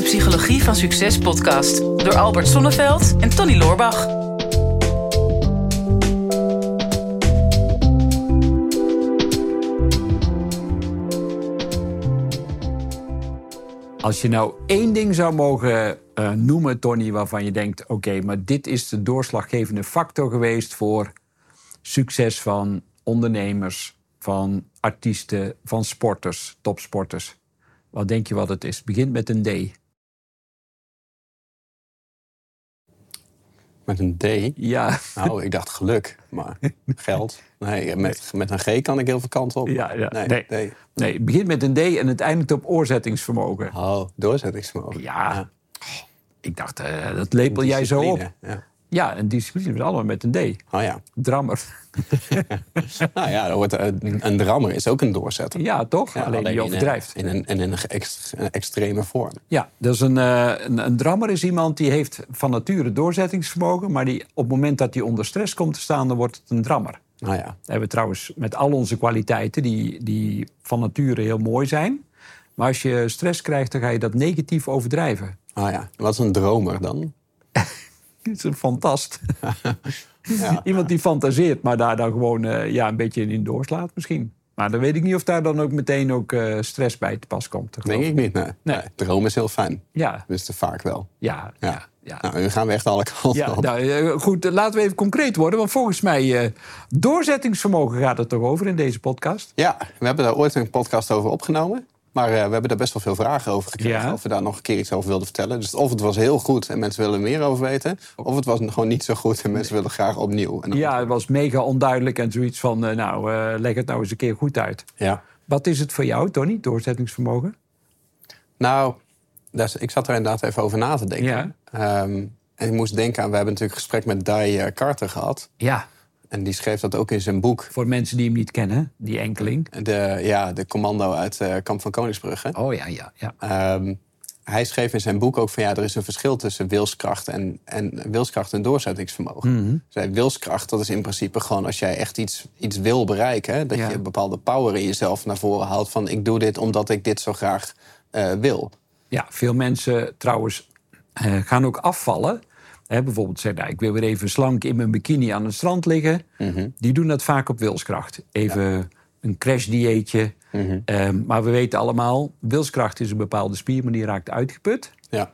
de Psychologie van Succes podcast door Albert Sonneveld en Tony Loorbach. Als je nou één ding zou mogen uh, noemen, Tony, waarvan je denkt: oké, maar dit is de doorslaggevende factor geweest voor succes van ondernemers, van artiesten, van sporters, topsporters. Wat denk je wat het is? Begint met een D. Met een D? Ja. Nou, ik dacht geluk, maar geld. Nee, met, met een G kan ik heel veel kanten op. Ja, ja. Nee, nee. nee, het begint met een D en het eindigt op oorzettingsvermogen. Oh, doorzettingsvermogen. Ja. Ik dacht, uh, dat lepel jij zo op. Ja. Ja, en discipline is allemaal met een D. Oh ja. Drammer. nou ja, wordt, een drammer is ook een doorzetter. Ja, toch? alleen, je overdrijft. In een, in een, een extreme vorm. Ja, dus een, een, een, drammer is iemand die heeft van nature doorzettingsvermogen... maar die op het moment dat hij onder stress komt te staan, dan wordt het een drammer. Nou ja. Dat hebben we trouwens met al onze kwaliteiten die, die van nature heel mooi zijn. Maar als je stress krijgt, dan ga je dat negatief overdrijven. Ah ja, wat is een dromer dan? Is een fantast. ja. Iemand die fantaseert, maar daar dan gewoon uh, ja, een beetje in doorslaat misschien. Maar dan weet ik niet of daar dan ook meteen ook uh, stress bij te pas komt. Denk ik niet, nee. nee. nee. Droom is heel fijn. Ja. Dus te vaak wel. Ja, ja. ja. Nou, nu gaan we echt alle kanten ja, op. Nou, uh, goed, laten we even concreet worden. Want volgens mij, doorzettingsvermogen gaat het toch over in deze podcast? Ja, we hebben daar ooit een podcast over opgenomen. Maar uh, we hebben daar best wel veel vragen over gekregen. Of we daar nog een keer iets over wilden vertellen. Dus of het was heel goed en mensen willen meer over weten. Of het was gewoon niet zo goed en mensen willen graag opnieuw. En ja, het was mega onduidelijk en zoiets van... Uh, nou, uh, leg het nou eens een keer goed uit. Ja. Wat is het voor jou, Tony, doorzettingsvermogen? Nou, dus, ik zat er inderdaad even over na te denken. Ja. Um, en ik moest denken aan... We hebben natuurlijk een gesprek met Dai Carter gehad. Ja. En die schreef dat ook in zijn boek. Voor mensen die hem niet kennen, die enkeling. De, ja, de commando uit uh, Kamp van Koningsbrugge. Oh ja, ja. ja. Um, hij schreef in zijn boek ook van ja, er is een verschil tussen wilskracht en, en wilskracht en doorzettingsvermogen. Mm -hmm. dus wilskracht, dat is in principe gewoon als jij echt iets, iets wil bereiken, dat ja. je een bepaalde power in jezelf naar voren haalt van ik doe dit omdat ik dit zo graag uh, wil. Ja, veel mensen trouwens uh, gaan ook afvallen He, bijvoorbeeld zeggen, nou, ik wil weer even slank in mijn bikini aan het strand liggen. Mm -hmm. Die doen dat vaak op wilskracht. Even ja. een crashdieetje. Mm -hmm. um, maar we weten allemaal, wilskracht is een bepaalde spier, maar die raakt uitgeput. Ja,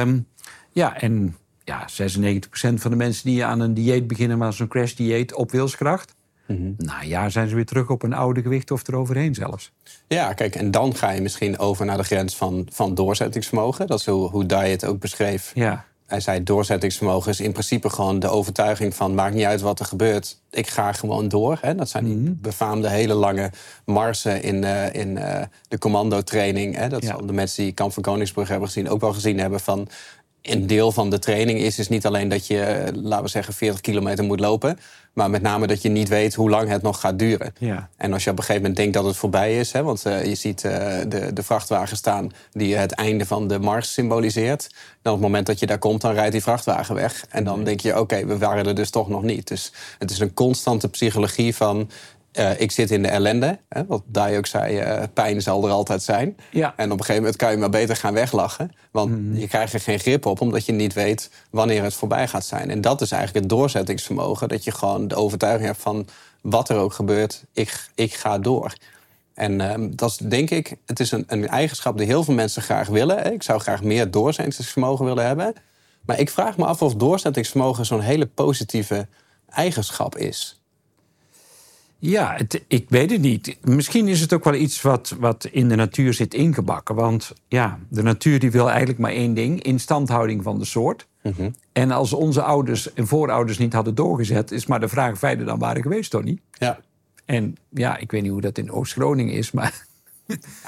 um, ja en ja, 96% van de mensen die aan een dieet beginnen, maar zo'n crashdieet op wilskracht. Mm -hmm. Nou ja, zijn ze weer terug op een oude gewicht of eroverheen zelfs. Ja, kijk, en dan ga je misschien over naar de grens van, van doorzettingsvermogen. Dat is hoe, hoe Diet ook beschreef. Ja hij zei doorzettingsvermogen is in principe gewoon de overtuiging van... maakt niet uit wat er gebeurt, ik ga gewoon door. Hè? Dat zijn die Mm-hmm. befaamde hele lange marsen in, uh, in uh, de commandotraining. Hè? Dat Ja. de mensen die Kamp van Koningsbrug hebben gezien... ook wel gezien hebben van... een deel van de training is dus niet alleen dat je, eh, laten we zeggen, 40 kilometer moet lopen... maar met name dat je niet weet hoe lang het nog gaat duren. Ja. En als je op een gegeven moment denkt dat het voorbij is... Hè, want uh, je ziet uh, de, de vrachtwagen staan die het einde van de mars symboliseert... dan op het moment dat je daar komt, dan rijdt die vrachtwagen weg. En dan denk je, oké, we waren er dus toch nog niet. Dus het is een constante psychologie van... Uh, ik zit in de ellende. Hè, wat Dai ook zei, uh, pijn zal er altijd zijn. Ja. En op een gegeven moment kan je maar beter gaan weglachen. Want Mhm. je krijgt er geen grip op, omdat je niet weet wanneer het voorbij gaat zijn. En dat is eigenlijk het doorzettingsvermogen. Dat je gewoon de overtuiging hebt van wat er ook gebeurt, ik, ik ga door. En uh, dat is denk ik, het is een, een, eigenschap die heel veel mensen graag willen. Ik zou graag meer doorzettingsvermogen willen hebben. Maar ik vraag me af of doorzettingsvermogen zo'n hele positieve eigenschap is. Ja, het, ik weet het niet. Misschien is het ook wel iets wat, wat in de natuur zit ingebakken. Want ja, de natuur die wil eigenlijk maar één ding: instandhouding van de soort. Mm -hmm. En als onze ouders en voorouders niet hadden doorgezet, is maar de vraag of wij er dan waren geweest, Tony. Ja. En ja, ik weet niet hoe dat in Oost-Groningen is, maar.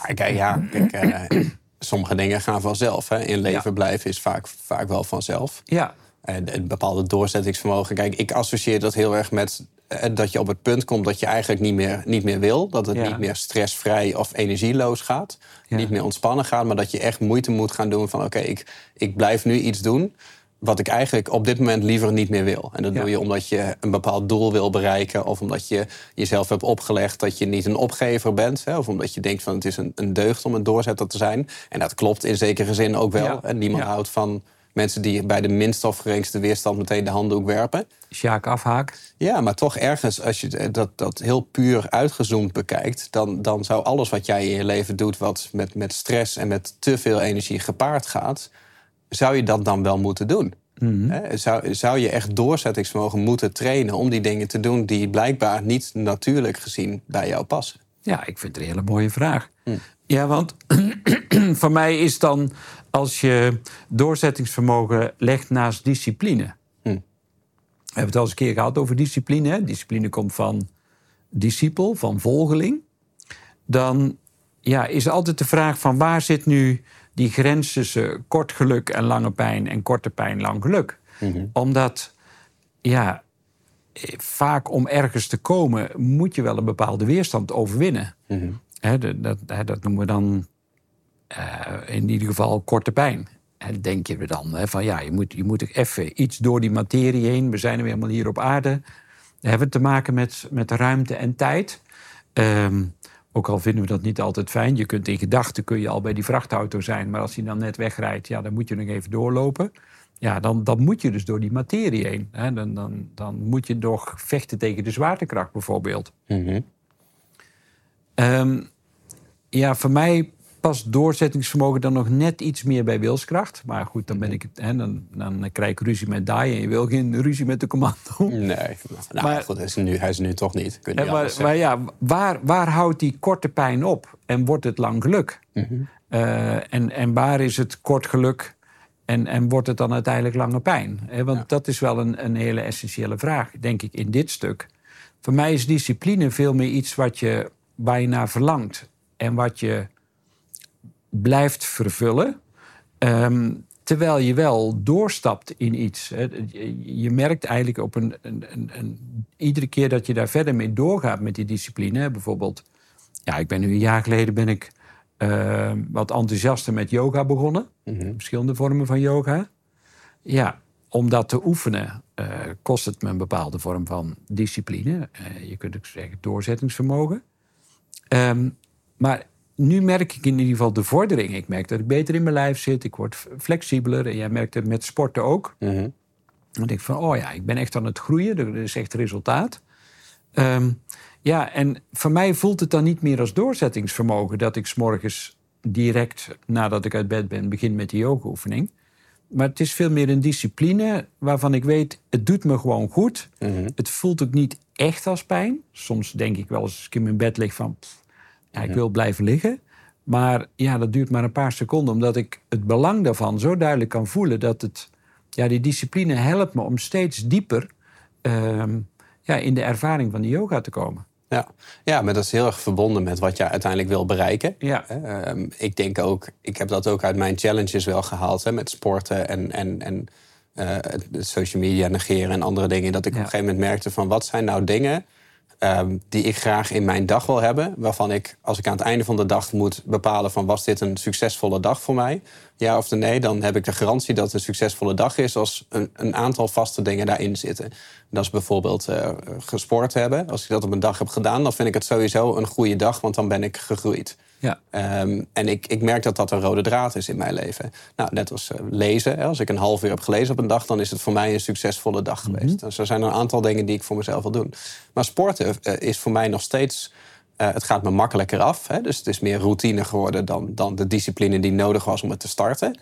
Ja, kijk, ja, kijk uh, sommige dingen gaan vanzelf. Hè. In leven ja. blijven is vaak, vaak wel vanzelf. Ja. En een bepaalde doorzettingsvermogen. Kijk, ik associeer dat heel erg met dat je op het punt komt dat je eigenlijk niet meer, niet meer wil. Dat het Ja. niet meer stressvrij of energieloos gaat. Ja. Niet meer ontspannen gaat. Maar dat je echt moeite moet gaan doen van... oké, ik, ik blijf nu iets doen wat ik eigenlijk op dit moment liever niet meer wil. En dat doe je omdat je een bepaald doel wil bereiken... of omdat je jezelf hebt opgelegd dat je niet een opgever bent... Hè, of omdat je denkt van het is een, een deugd om een doorzetter te zijn. En dat klopt in zekere zin ook wel. En niemand houdt van mensen die bij de minst of geringste weerstand... meteen de handdoek werpen. Sjaak afhaak. Ja, maar toch ergens, als je dat, dat heel puur uitgezoomd bekijkt... Dan, dan zou alles wat jij in je leven doet... wat met, met stress en met te veel energie gepaard gaat zou je dat dan wel moeten doen? Mhm. zou, zou je echt doorzettingsvermogen moeten trainen om die dingen te doen die blijkbaar niet natuurlijk gezien bij jou passen? Ja, ik vind het een hele mooie vraag. Hm. Ja, want voor mij is dan als je doorzettingsvermogen legt naast discipline. Hm. We hebben het al eens een keer gehad over discipline. Discipline komt van discipel, van volgeling. Dan ja, is altijd de vraag van waar zit nu die grens tussen kort geluk en lange pijn en korte pijn, lang geluk. Mhm. Omdat, ja, vaak om ergens te komen moet je wel een bepaalde weerstand overwinnen. Mm dat, dat, noemen we dan in ieder geval korte pijn. En denk je dan van ja, je moet, je moet even iets door die materie heen. We zijn er weer helemaal hier op aarde. We hebben te maken met, met ruimte en tijd. Um, ook al vinden we dat niet altijd fijn. Je kunt in gedachten kun je al bij die vrachtauto zijn. Maar als hij dan net wegrijdt, ja, dan moet je nog even doorlopen. Ja, dan, dan moet je dus door die materie heen. Hè. Dan, dan, dan moet je nog vechten tegen de zwaartekracht bijvoorbeeld. Mm ja, voor mij past doorzettingsvermogen dan nog net iets meer bij wilskracht. Maar goed, dan, ben ik, hè, dan, dan krijg ik ruzie met Dai en je wil geen ruzie met de commando. Nee, nou, maar, goed, hij is, nu, hij is nu toch niet. Kun je maar, maar, ja, waar, waar houdt die korte pijn op en wordt het lang geluk? Mhm. Eh, en, en waar is het kort geluk en, en wordt het dan uiteindelijk lange pijn? want dat is wel een, een hele essentiële vraag, denk ik, in dit stuk. Voor mij is discipline veel meer iets wat je, waar je naar verlangt. En wat je blijft vervullen. Ehm, terwijl je wel doorstapt in iets. Je merkt eigenlijk op een, een, een, een, Iedere keer dat je daar verder mee doorgaat met die discipline. Bijvoorbeeld, ja, ik ben nu een jaar geleden ben ik uh, wat enthousiaster met yoga begonnen. Mhm. Verschillende vormen van yoga. Ja, om dat te oefenen uh, kost het me een bepaalde vorm van discipline. Uh, je kunt ook zeggen doorzettingsvermogen. Um, maar nu merk ik in ieder geval de vordering. Ik merk dat ik beter in mijn lijf zit. Ik word flexibeler. En jij merkt het met sporten ook. -hmm. Dan denk ik van, oh ja, ik ben echt aan het groeien. Er is echt resultaat. Um, ja, en voor mij voelt het dan niet meer als doorzettingsvermogen... dat ik s'morgens direct nadat ik uit bed ben begin met die yoga-oefening. Maar het is veel meer een discipline waarvan ik weet... het doet me gewoon goed. Mm Het voelt ook niet echt als pijn. Soms denk ik wel als ik in mijn bed lig van... Ja, ik wil blijven liggen. Maar ja, dat duurt maar een paar seconden, omdat ik het belang daarvan zo duidelijk kan voelen dat het, ja, die discipline helpt me om steeds dieper uh, ja, in de ervaring van de yoga te komen. Ja. ja, maar dat is heel erg verbonden met wat je uiteindelijk wil bereiken. Ja. Ehm, ik denk ook, ik heb dat ook uit mijn challenges wel gehaald hè, met sporten en, en, en uh, social media negeren en andere dingen. Dat ik op een gegeven moment merkte van wat zijn nou dingen Ehm, die ik graag in mijn dag wil hebben. Waarvan ik, als ik aan het einde van de dag moet bepalen van was dit een succesvolle dag voor mij, ja of nee, dan heb ik de garantie dat het een succesvolle dag is als een, een aantal vaste dingen daarin zitten. Dat is bijvoorbeeld uh, gesport hebben. Als ik dat op een dag heb gedaan, dan vind ik het sowieso een goede dag, want dan ben ik gegroeid. Ja. Um, en ik, ik merk dat dat een rode draad is in mijn leven. Nou, net als uh, lezen. Hè. Als ik een half uur heb gelezen op een dag, dan is het voor mij een succesvolle dag mhm. geweest. Dus er zijn een aantal dingen die ik voor mezelf wil doen. Maar sporten uh, is voor mij nog steeds. Uh, het gaat me makkelijker af. Hè. Dus het is meer routine geworden dan, dan de discipline die nodig was om het te starten.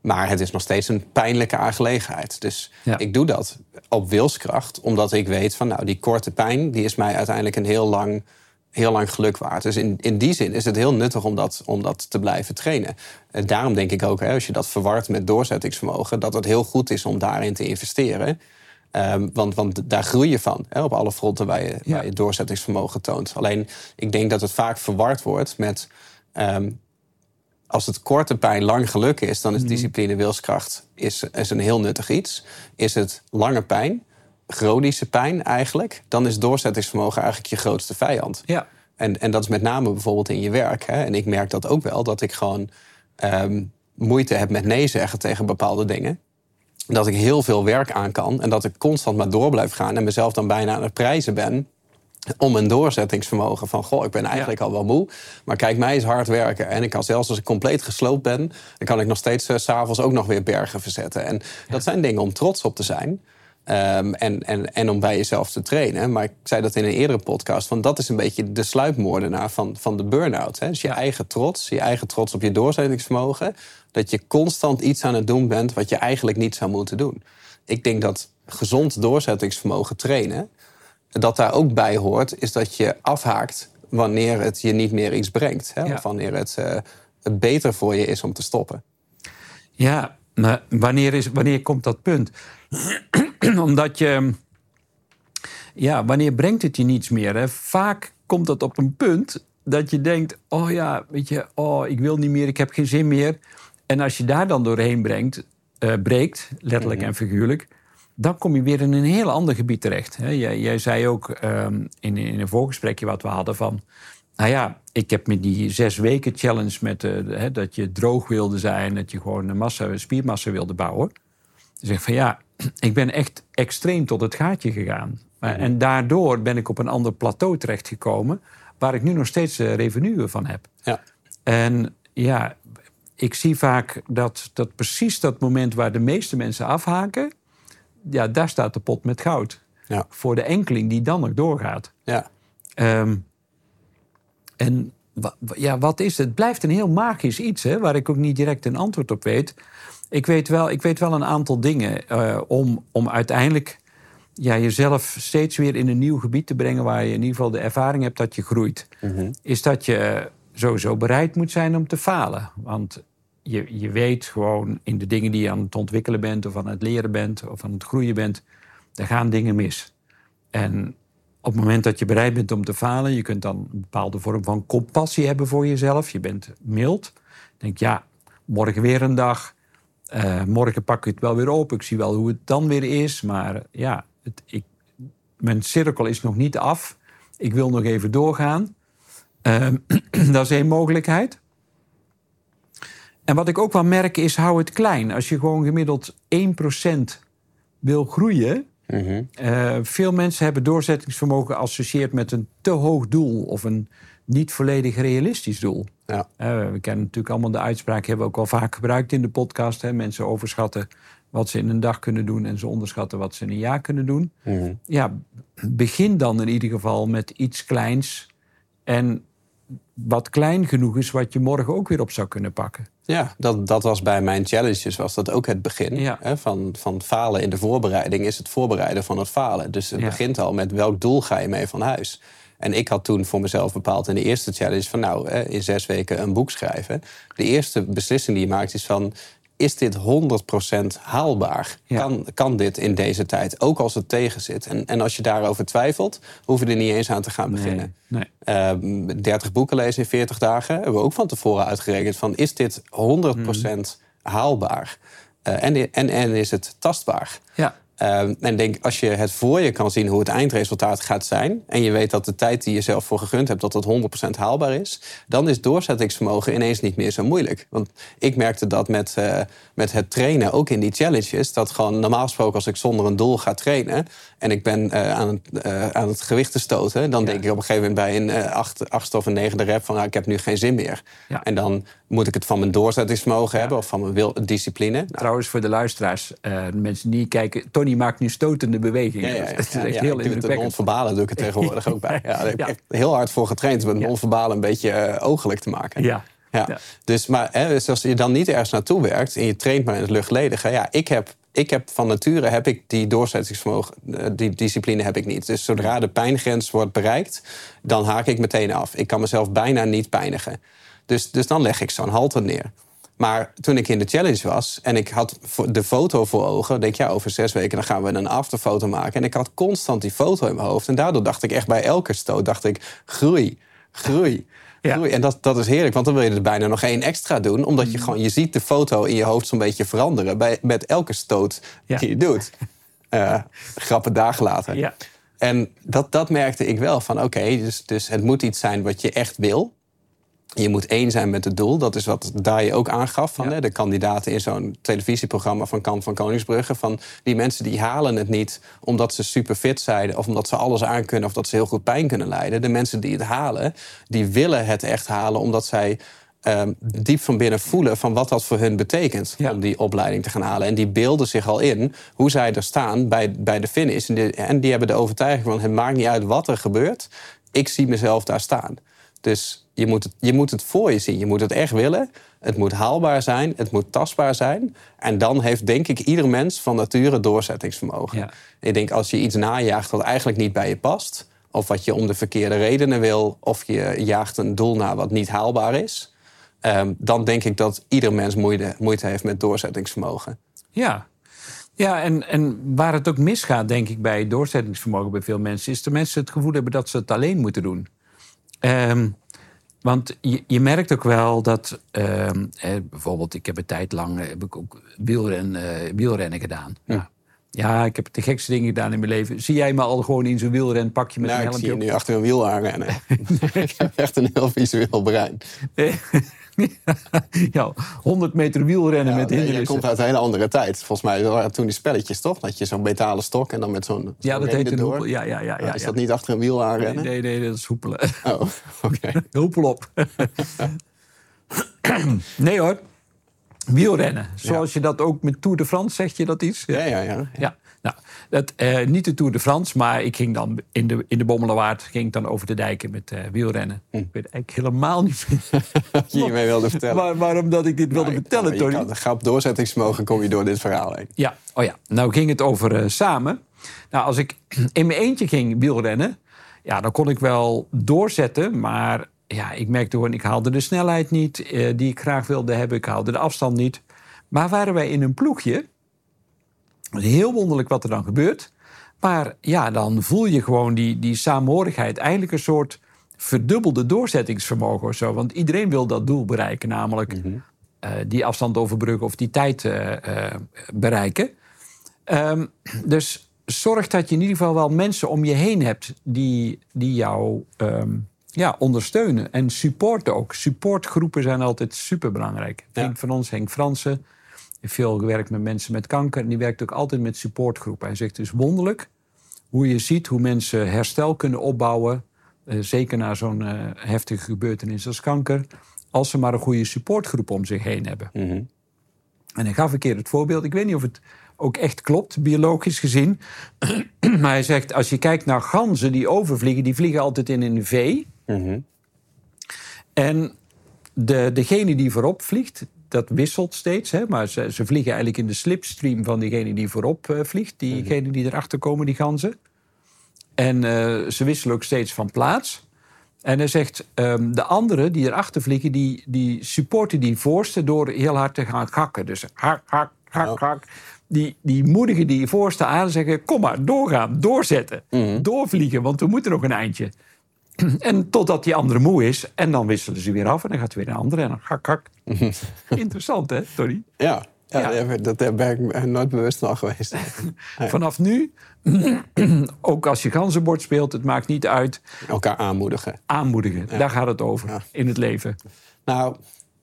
Maar het is nog steeds een pijnlijke aangelegenheid. Dus ja. ik doe dat op wilskracht, omdat ik weet van nou, die korte pijn, die is mij uiteindelijk een heel lang heel lang geluk waard. Dus in, in die zin is het heel nuttig om dat, om dat te blijven trainen. En daarom denk ik ook, hè, als je dat verwart met doorzettingsvermogen, dat het heel goed is om daarin te investeren. Ehm, want, want daar groei je van, hè, op alle fronten waar je, waar je doorzettingsvermogen toont. Alleen, ik denk dat het vaak verward wordt met... Ehm, als het korte pijn lang geluk is, dan is mhm. discipline wilskracht is, is een heel nuttig iets. Is het lange pijn, chronische pijn eigenlijk, dan is doorzettingsvermogen eigenlijk je grootste vijand. Ja. En, en dat is met name bijvoorbeeld in je werk. Hè. En ik merk dat ook wel, dat ik gewoon um, moeite heb met nee zeggen tegen bepaalde dingen. dat ik heel veel werk aan kan en dat ik constant maar door blijf gaan en mezelf dan bijna aan het prijzen ben om een doorzettingsvermogen van, goh, ik ben eigenlijk al wel moe, maar kijk, mij is hard werken. En ik kan zelfs als ik compleet gesloopt ben, dan kan ik nog steeds s s'avonds ook nog weer bergen verzetten. En dat zijn dingen om trots op te zijn. Ehm, en, en, en om bij jezelf te trainen. Maar ik zei dat in een eerdere podcast. Van dat is een beetje de sluipmoordenaar van, van de burn-out. Hè? Dus je eigen trots, je eigen trots op je doorzettingsvermogen. Dat je constant iets aan het doen bent wat je eigenlijk niet zou moeten doen. Ik denk dat gezond doorzettingsvermogen trainen. Dat daar ook bij hoort, is dat je afhaakt wanneer het je niet meer iets brengt. Hè? Of wanneer het, uh, het beter voor je is om te stoppen. Ja, maar wanneer, is, wanneer komt dat punt? Omdat je. Ja, wanneer brengt het je niets meer? Hè? Vaak komt dat op een punt dat je denkt: oh ja, weet je, oh, ik wil niet meer, ik heb geen zin meer. En als je daar dan doorheen brengt, uh, breekt, letterlijk mhm. en figuurlijk, dan kom je weer in een heel ander gebied terecht. Hè? Jij, jij, zei ook um, in, in een voorgesprekje wat we hadden van. Nou ja, ik heb met die zes weken challenge met uh, dat je droog wilde zijn, dat je gewoon een massa, spiermassa wilde bouwen. Zeg van ja, ik ben echt extreem tot het gaatje gegaan. Mhm. En daardoor ben ik op een ander plateau terechtgekomen, waar ik nu nog steeds uh, revenue van heb. Ja. En ja, ik zie vaak dat, dat precies dat moment waar de meeste mensen afhaken, ja, daar staat de pot met goud. Ja. Voor de enkeling die dan nog doorgaat. Ja. Um, en ja, wat is het? Het blijft een heel magisch iets, hè, waar ik ook niet direct een antwoord op weet. Ik weet wel, ik weet wel een aantal dingen uh, om, om uiteindelijk ja, jezelf steeds weer in een nieuw gebied te brengen waar je in ieder geval de ervaring hebt dat je groeit. Mm Is dat je sowieso bereid moet zijn om te falen. Want je, je weet gewoon in de dingen die je aan het ontwikkelen bent, of aan het leren bent, of aan het groeien bent, daar gaan dingen mis. En op het moment dat je bereid bent om te falen, je kunt dan een bepaalde vorm van compassie hebben voor jezelf. Je bent mild. Denk ja, morgen weer een dag. Uh, morgen pak ik het wel weer op. Ik zie wel hoe het dan weer is. Maar ja, het, ik, mijn cirkel is nog niet af. Ik wil nog even doorgaan. Uh, dat is één mogelijkheid. En wat ik ook wel merk is, hou het klein. Als je gewoon gemiddeld 1% wil groeien, Mhm. Eh, veel mensen hebben doorzettingsvermogen geassocieerd met een te hoog doel of een niet volledig realistisch doel. Ja. Uh, we kennen natuurlijk allemaal de uitspraak, hebben we ook al vaak gebruikt in de podcast. Hè? Mensen overschatten wat ze in een dag kunnen doen en ze onderschatten wat ze in een jaar kunnen doen. Mhm. Ja, begin dan in ieder geval met iets kleins en wat klein genoeg is wat je morgen ook weer op zou kunnen pakken. Ja, dat, dat was bij mijn challenges was dat ook het begin. Hè, van, van falen in de voorbereiding is het voorbereiden van het falen. Dus het begint al met welk doel ga je mee van huis. En ik had toen voor mezelf bepaald in de eerste challenge van nou, in zes weken een boek schrijven. De eerste beslissing die je maakt is van is dit 100% haalbaar? Kan, kan dit in deze tijd, ook als het tegen zit? En, en als je daarover twijfelt, hoef je er niet eens aan te gaan beginnen. Nee, nee. 30 ehm, boeken lezen in 40 dagen hebben we ook van tevoren uitgerekend van is dit 100% hmm. haalbaar? Uh, en, en, en is het tastbaar? Ja. Uh, en denk, als je het voor je kan zien hoe het eindresultaat gaat zijn. en je weet dat de tijd die je zelf voor gegund hebt, dat dat 100% haalbaar is. dan is doorzettingsvermogen ineens niet meer zo moeilijk. Want ik merkte dat met, uh, met het trainen, ook in die challenges. dat gewoon normaal gesproken, als ik zonder een doel ga trainen. en ik ben uh, aan, het, aan het gewicht te stoten. dan denk ik op een gegeven moment bij een acht, achtste of een negende rep. van nou, ik heb nu geen zin meer. Ja. En dan moet ik het van mijn doorzettingsvermogen hebben of van mijn wil, discipline. Nou. Trouwens, voor de luisteraars, uh, mensen die kijken, Tony maakt nu stotende bewegingen. Ja, ja, ja. dat is echt heel indrukwekkend. non doe ik er tegenwoordig ook bij. Ja, daar heb ik echt heel hard voor getraind om het non een beetje uh, ogelijk te maken. Ja. Ja. Dus, maar hè, dus als je dan niet ergens naartoe werkt en je traint maar in het luchtledige. Ja, ik heb ik heb van nature heb ik die doorzettingsvermogen, eh, die discipline heb ik niet. Dus zodra de pijngrens wordt bereikt, dan haak ik meteen af. Ik kan mezelf bijna niet pijnigen. Dus, dus dan leg ik zo'n halter neer. Maar toen ik in de challenge was en ik had de foto voor ogen, denk ik, ja, over zes weken dan gaan we een afterfoto maken. En ik had constant die foto in mijn hoofd. En daardoor dacht ik echt bij elke stoot, dacht ik, groei, groei. Groei. En dat, dat is heerlijk, want dan wil je er bijna nog één extra doen. Omdat je mm. gewoon, je ziet de foto in je hoofd zo'n beetje veranderen. Bij, met elke stoot die je doet. Uh, grappen dagen later. Ja. En dat, dat merkte ik wel van, oké, dus, dus het moet iets zijn wat je echt wil. Je moet één zijn met het doel. Dat is wat Dai ook aangaf. Van, hè, de kandidaten in zo'n televisieprogramma van Kamp van Koningsbrugge. Van die mensen die halen het niet omdat ze super fit zijn... of omdat ze alles aankunnen of dat ze heel goed pijn kunnen leiden. De mensen die het halen, die willen het echt halen... omdat zij um, diep van binnen voelen van wat dat voor hun betekent om die opleiding te gaan halen. En die beelden zich al in hoe zij er staan bij, bij de finish. En die, en die hebben de overtuiging van het maakt niet uit wat er gebeurt. Ik zie mezelf daar staan. Dus je moet, het, je moet het voor je zien. Je moet het echt willen. Het moet haalbaar zijn. Het moet tastbaar zijn. En dan heeft, denk ik, ieder mens van nature doorzettingsvermogen. Ik denk, als je iets najaagt wat eigenlijk niet bij je past... of wat je om de verkeerde redenen wil... of je jaagt een doel na wat niet haalbaar is... Ehm, dan denk ik dat ieder mens moeite, moeite heeft met doorzettingsvermogen. Ja, ja, en, en waar het ook misgaat, denk ik, bij doorzettingsvermogen bij veel mensen, is dat mensen het gevoel hebben dat ze het alleen moeten doen. Ehm, want je, je, merkt ook wel dat, ehm, bijvoorbeeld, ik heb een tijd lang eh, heb ik ook wielren, uh, wielrennen gedaan. Ja. ja. ik heb de gekste dingen gedaan in mijn leven. Zie jij me al gewoon in zo'n wielren pakje met nou, een helmpje? Ik zie je nu achter een wiel aanrennen. ik heb echt een heel visueel brein. ja, 100 meter wielrennen met hindernissen. Je komt uit een hele andere tijd. Volgens mij waren toen die spelletjes, toch? Dat je zo'n metalen stok en dan met zo'n... ja, dat heet een hoepel. Ja, ja, ja, ja, is dat niet achter een wiel aanrennen? Nee, nee, nee dat is hoepelen. Oh, oké. Hoepel op. nee hoor. Wielrennen. Zoals je dat ook met Tour de France, zeg je dat iets? Ja, ja, ja. ja. Nou, dat, uh, niet de Tour de France, maar ik ging dan in de, in de Bommelerwaard ging ik dan over de dijken met uh, wielrennen. Hm. Ik weet eigenlijk helemaal niet wat je hiermee wilde vertellen. Maar, waarom dat ik dit wilde vertellen, Tony. Kan, grap doorzettingsmogen kom je door dit verhaal heen. Ja, oh ja. Nou ging het over uh, samen. Nou, als ik in mijn eentje ging wielrennen, ja, dan kon ik wel doorzetten, maar ja, ik merkte gewoon, ik haalde de snelheid niet die ik graag wilde hebben. Ik haalde de afstand niet. Maar waren wij in een ploegje, het is heel wonderlijk wat er dan gebeurt. Maar ja, dan voel je gewoon die, die saamhorigheid. Eigenlijk een soort verdubbelde doorzettingsvermogen of zo. Want iedereen wil dat doel bereiken, namelijk mhm. eh, die afstand overbruggen of die tijd uh, uh, bereiken. Um, dus zorg dat je in ieder geval wel mensen om je heen hebt die, die jou um, ja, ondersteunen. En supporten ook. Supportgroepen zijn altijd superbelangrijk. Een vriend van ons, Henk Fransen veel gewerkt met mensen met kanker. En die werkt ook altijd met supportgroepen. Hij zegt het is wonderlijk hoe je ziet hoe mensen herstel kunnen opbouwen. Eh, zeker na zo'n uh, heftige gebeurtenis als kanker. Als ze maar een goede supportgroep om zich heen hebben. Mhm. En hij gaf een keer het voorbeeld. Ik weet niet of het ook echt klopt, biologisch gezien. maar hij zegt, als je kijkt naar ganzen die overvliegen... die vliegen altijd in een V. Mm En de, degene die voorop vliegt, dat wisselt steeds. Hè? Maar ze, ze, vliegen eigenlijk in de slipstream van diegene die voorop uh, vliegt. Diegene mhm. die erachter komen, die ganzen. En uh, ze wisselen ook steeds van plaats. En hij zegt, um, de anderen die erachter vliegen... die, die supporten die voorste door heel hard te gaan hakken. Dus hak, hak, hak, hak. Die, die moedigen die voorste aan en zeggen... kom maar, doorgaan, doorzetten, mm doorvliegen... want we moeten nog een eindje. En totdat die andere moe is. En dan wisselen ze weer af. En dan gaat weer een andere. En dan hak, hak. Interessant, hè, Tony? Ja. Ja, dat ben ik nooit bewust van geweest. Vanaf nu, ook als je ganzenbord speelt, het maakt niet uit. Elkaar aanmoedigen. Aanmoedigen, daar gaat het over in het leven. Nou,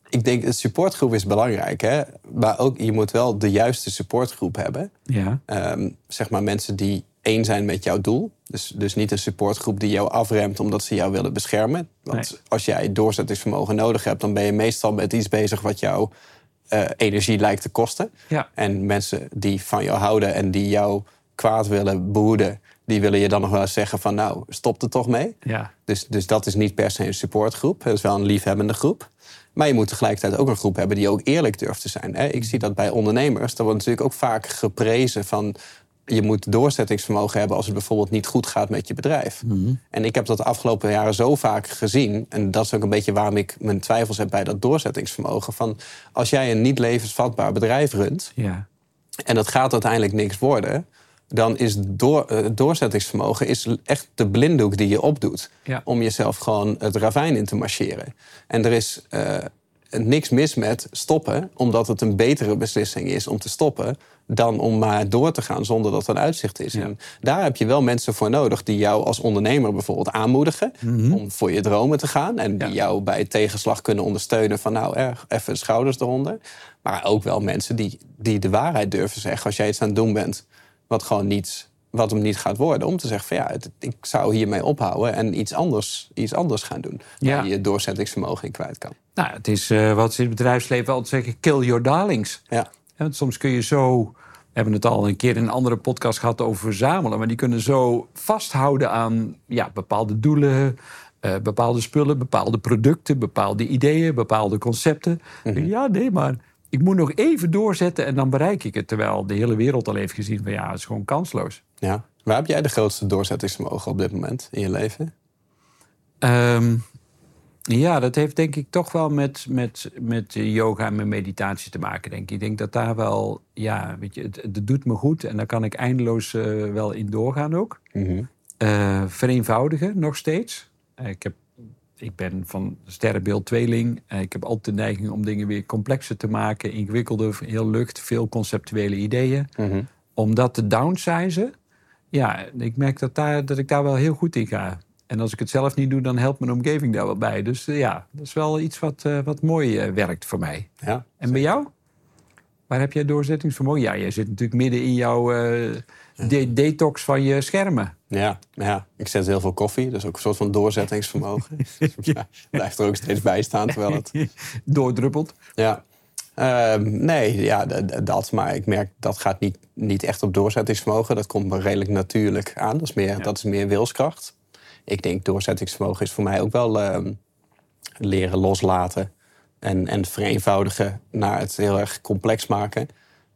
ik denk, een supportgroep is belangrijk. Hè? Maar ook, je moet wel de juiste supportgroep hebben. Ja. Um, zeg maar mensen die één zijn met jouw doel. Dus, dus niet een supportgroep die jou afremt omdat ze jou willen beschermen. Want als jij doorzettingsvermogen nodig hebt, dan ben je meestal met iets bezig wat jou uh, energie lijkt te kosten. Ja. En mensen die van jou houden en die jou kwaad willen behoeden, die willen je dan nog wel eens zeggen van nou, stop er toch mee. Ja. Dus, dus dat is niet per se een supportgroep. Het is wel een liefhebbende groep. Maar je moet tegelijkertijd ook een groep hebben die ook eerlijk durft te zijn. Ik zie dat bij ondernemers. Dat wordt natuurlijk ook vaak geprezen van je moet doorzettingsvermogen hebben als het bijvoorbeeld niet goed gaat met je bedrijf. Mhm. En ik heb dat de afgelopen jaren zo vaak gezien. En dat is ook een beetje waarom ik mijn twijfels heb bij dat doorzettingsvermogen. Van als jij een niet levensvatbaar bedrijf runt. Ja. en dat gaat uiteindelijk niks worden. Dan is door, uh, doorzettingsvermogen is echt de blinddoek die je opdoet. Om jezelf gewoon het ravijn in te marcheren. En er is. Uh, niks mis met stoppen, omdat het een betere beslissing is om te stoppen dan om maar door te gaan zonder dat er een uitzicht is. En daar heb je wel mensen voor nodig die jou als ondernemer bijvoorbeeld aanmoedigen Mhm. om voor je dromen te gaan. En die jou bij tegenslag kunnen ondersteunen van nou, er, even de schouders eronder. Maar ook wel mensen die, die de waarheid durven zeggen als jij iets aan het doen bent wat gewoon niet, wat hem niet gaat worden. Om te zeggen van ja, het- ik zou hiermee ophouden en iets anders, iets anders gaan doen. Ja. Waar je je doorzettingsvermogen in kwijt kan. Nou, het is eh, wat ze in het bedrijfsleven altijd zeggen: kill your darlings. Ja. Want soms kun je zo. We hebben het al een keer in een andere podcast gehad over verzamelen. Maar die kunnen zo vasthouden aan ja, bepaalde doelen, eh, bepaalde spullen, bepaalde producten, bepaalde ideeën, bepaalde concepten. Ja, nee, maar ik moet nog even doorzetten en dan bereik ik het. Terwijl de hele wereld al heeft gezien van ja, het is gewoon kansloos. Ja. Waar heb jij de grootste doorzettingsvermogen op dit moment in je leven? Ehm, ja, dat heeft denk ik toch wel met, met, met yoga en met meditatie te maken, denk ik. Ik denk dat daar wel, ja, weet je, het, het doet me goed en daar kan ik eindeloos eh, wel in doorgaan ook. Eh, vereenvoudigen nog steeds. Eh, ik, heb, ik ben van sterrenbeeld tweeling. Ik heb altijd de neiging om dingen weer complexer te maken, ingewikkelder, heel lucht, veel conceptuele ideeën. Om dat te downsizen, ja, ik merk dat, daar, dat ik daar wel heel goed in ga. En als ik het zelf niet doe, dan helpt mijn omgeving daar wel bij. Dus eh, ja, dat is wel iets wat, eh, wat mooi eh, werkt voor mij. Ja. En bij jou? Waar heb jij doorzettingsvermogen? Ja, jij zit natuurlijk midden in jouw de- detox van je schermen. Ja, ja, ik zet heel veel koffie, dus ook een soort van doorzettingsvermogen. ja, blijft er ook steeds bij staan, terwijl het... Doordruppelt. Ja. Ehm, nee, ja, dat. Maar ik merk dat gaat niet, niet echt op doorzettingsvermogen. Dat komt me redelijk natuurlijk aan. Dat is meer, dat is meer wilskracht. Ik denk doorzettingsvermogen is voor mij ook wel ehm, leren loslaten. En, en vereenvoudigen naar het heel erg complex maken.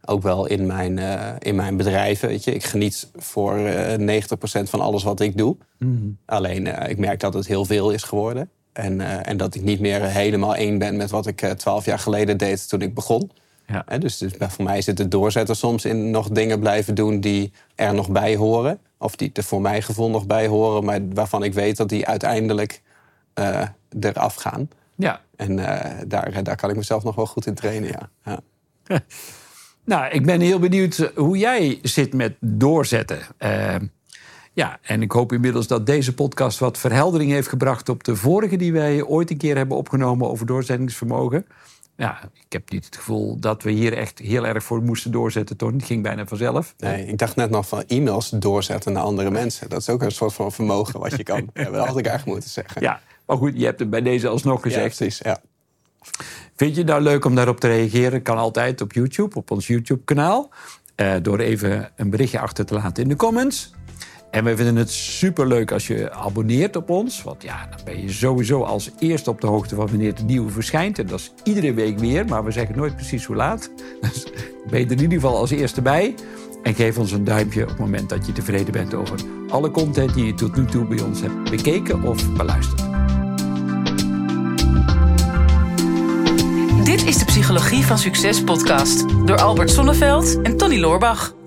Ook wel in mijn, eh, in mijn bedrijven. Weet je. Ik geniet voor eh 90% van alles wat ik doe. Alleen eh, ik merk dat het heel veel is geworden. En, eh, en dat ik niet meer helemaal één ben met wat ik twaalf jaar geleden deed toen ik begon. Ja. Dus, dus voor mij zit het doorzetten soms in nog dingen blijven doen die er nog bij horen. Of die er voor mijn gevoel nog bij horen, maar waarvan ik weet dat die uiteindelijk eh, eraf gaan. Ja. En eh, daar, daar kan ik mezelf nog wel goed in trainen, ja. ja. Nou, ik ben heel benieuwd eh, hoe jij zit met doorzetten. Eh, ja, en ik hoop inmiddels dat deze podcast wat verheldering heeft gebracht op de vorige die wij ooit een keer hebben opgenomen over doorzettingsvermogen. Ja, ik heb niet het gevoel dat we hier echt heel erg voor moesten doorzetten, toch? Het ging bijna vanzelf. Nee, ik dacht net nog van e-mails doorzetten naar andere mensen. Dat is ook een soort van vermogen wat je kan. Ja, dat had ik eigenlijk moeten zeggen. Ja, maar goed, je hebt het bij deze alsnog Ja, gezegd. precies. Ja. Vind je het nou leuk om daarop te reageren? Kan altijd op YouTube, op ons YouTube-kanaal. Eh, door even een berichtje achter te laten in de comments. En we vinden het superleuk als je abonneert op ons. Want ja, dan ben je sowieso als eerste op de hoogte van wanneer de nieuwe verschijnt. En dat is iedere week weer, maar we zeggen nooit precies hoe laat. Dus ben je er in ieder geval als eerste bij. En geef ons een duimpje op het moment dat je tevreden bent over alle content die je tot nu toe bij ons hebt bekeken of beluisterd. Dit is de Psychologie van Succes podcast door Albert Sonneveld en Tony Loorbach.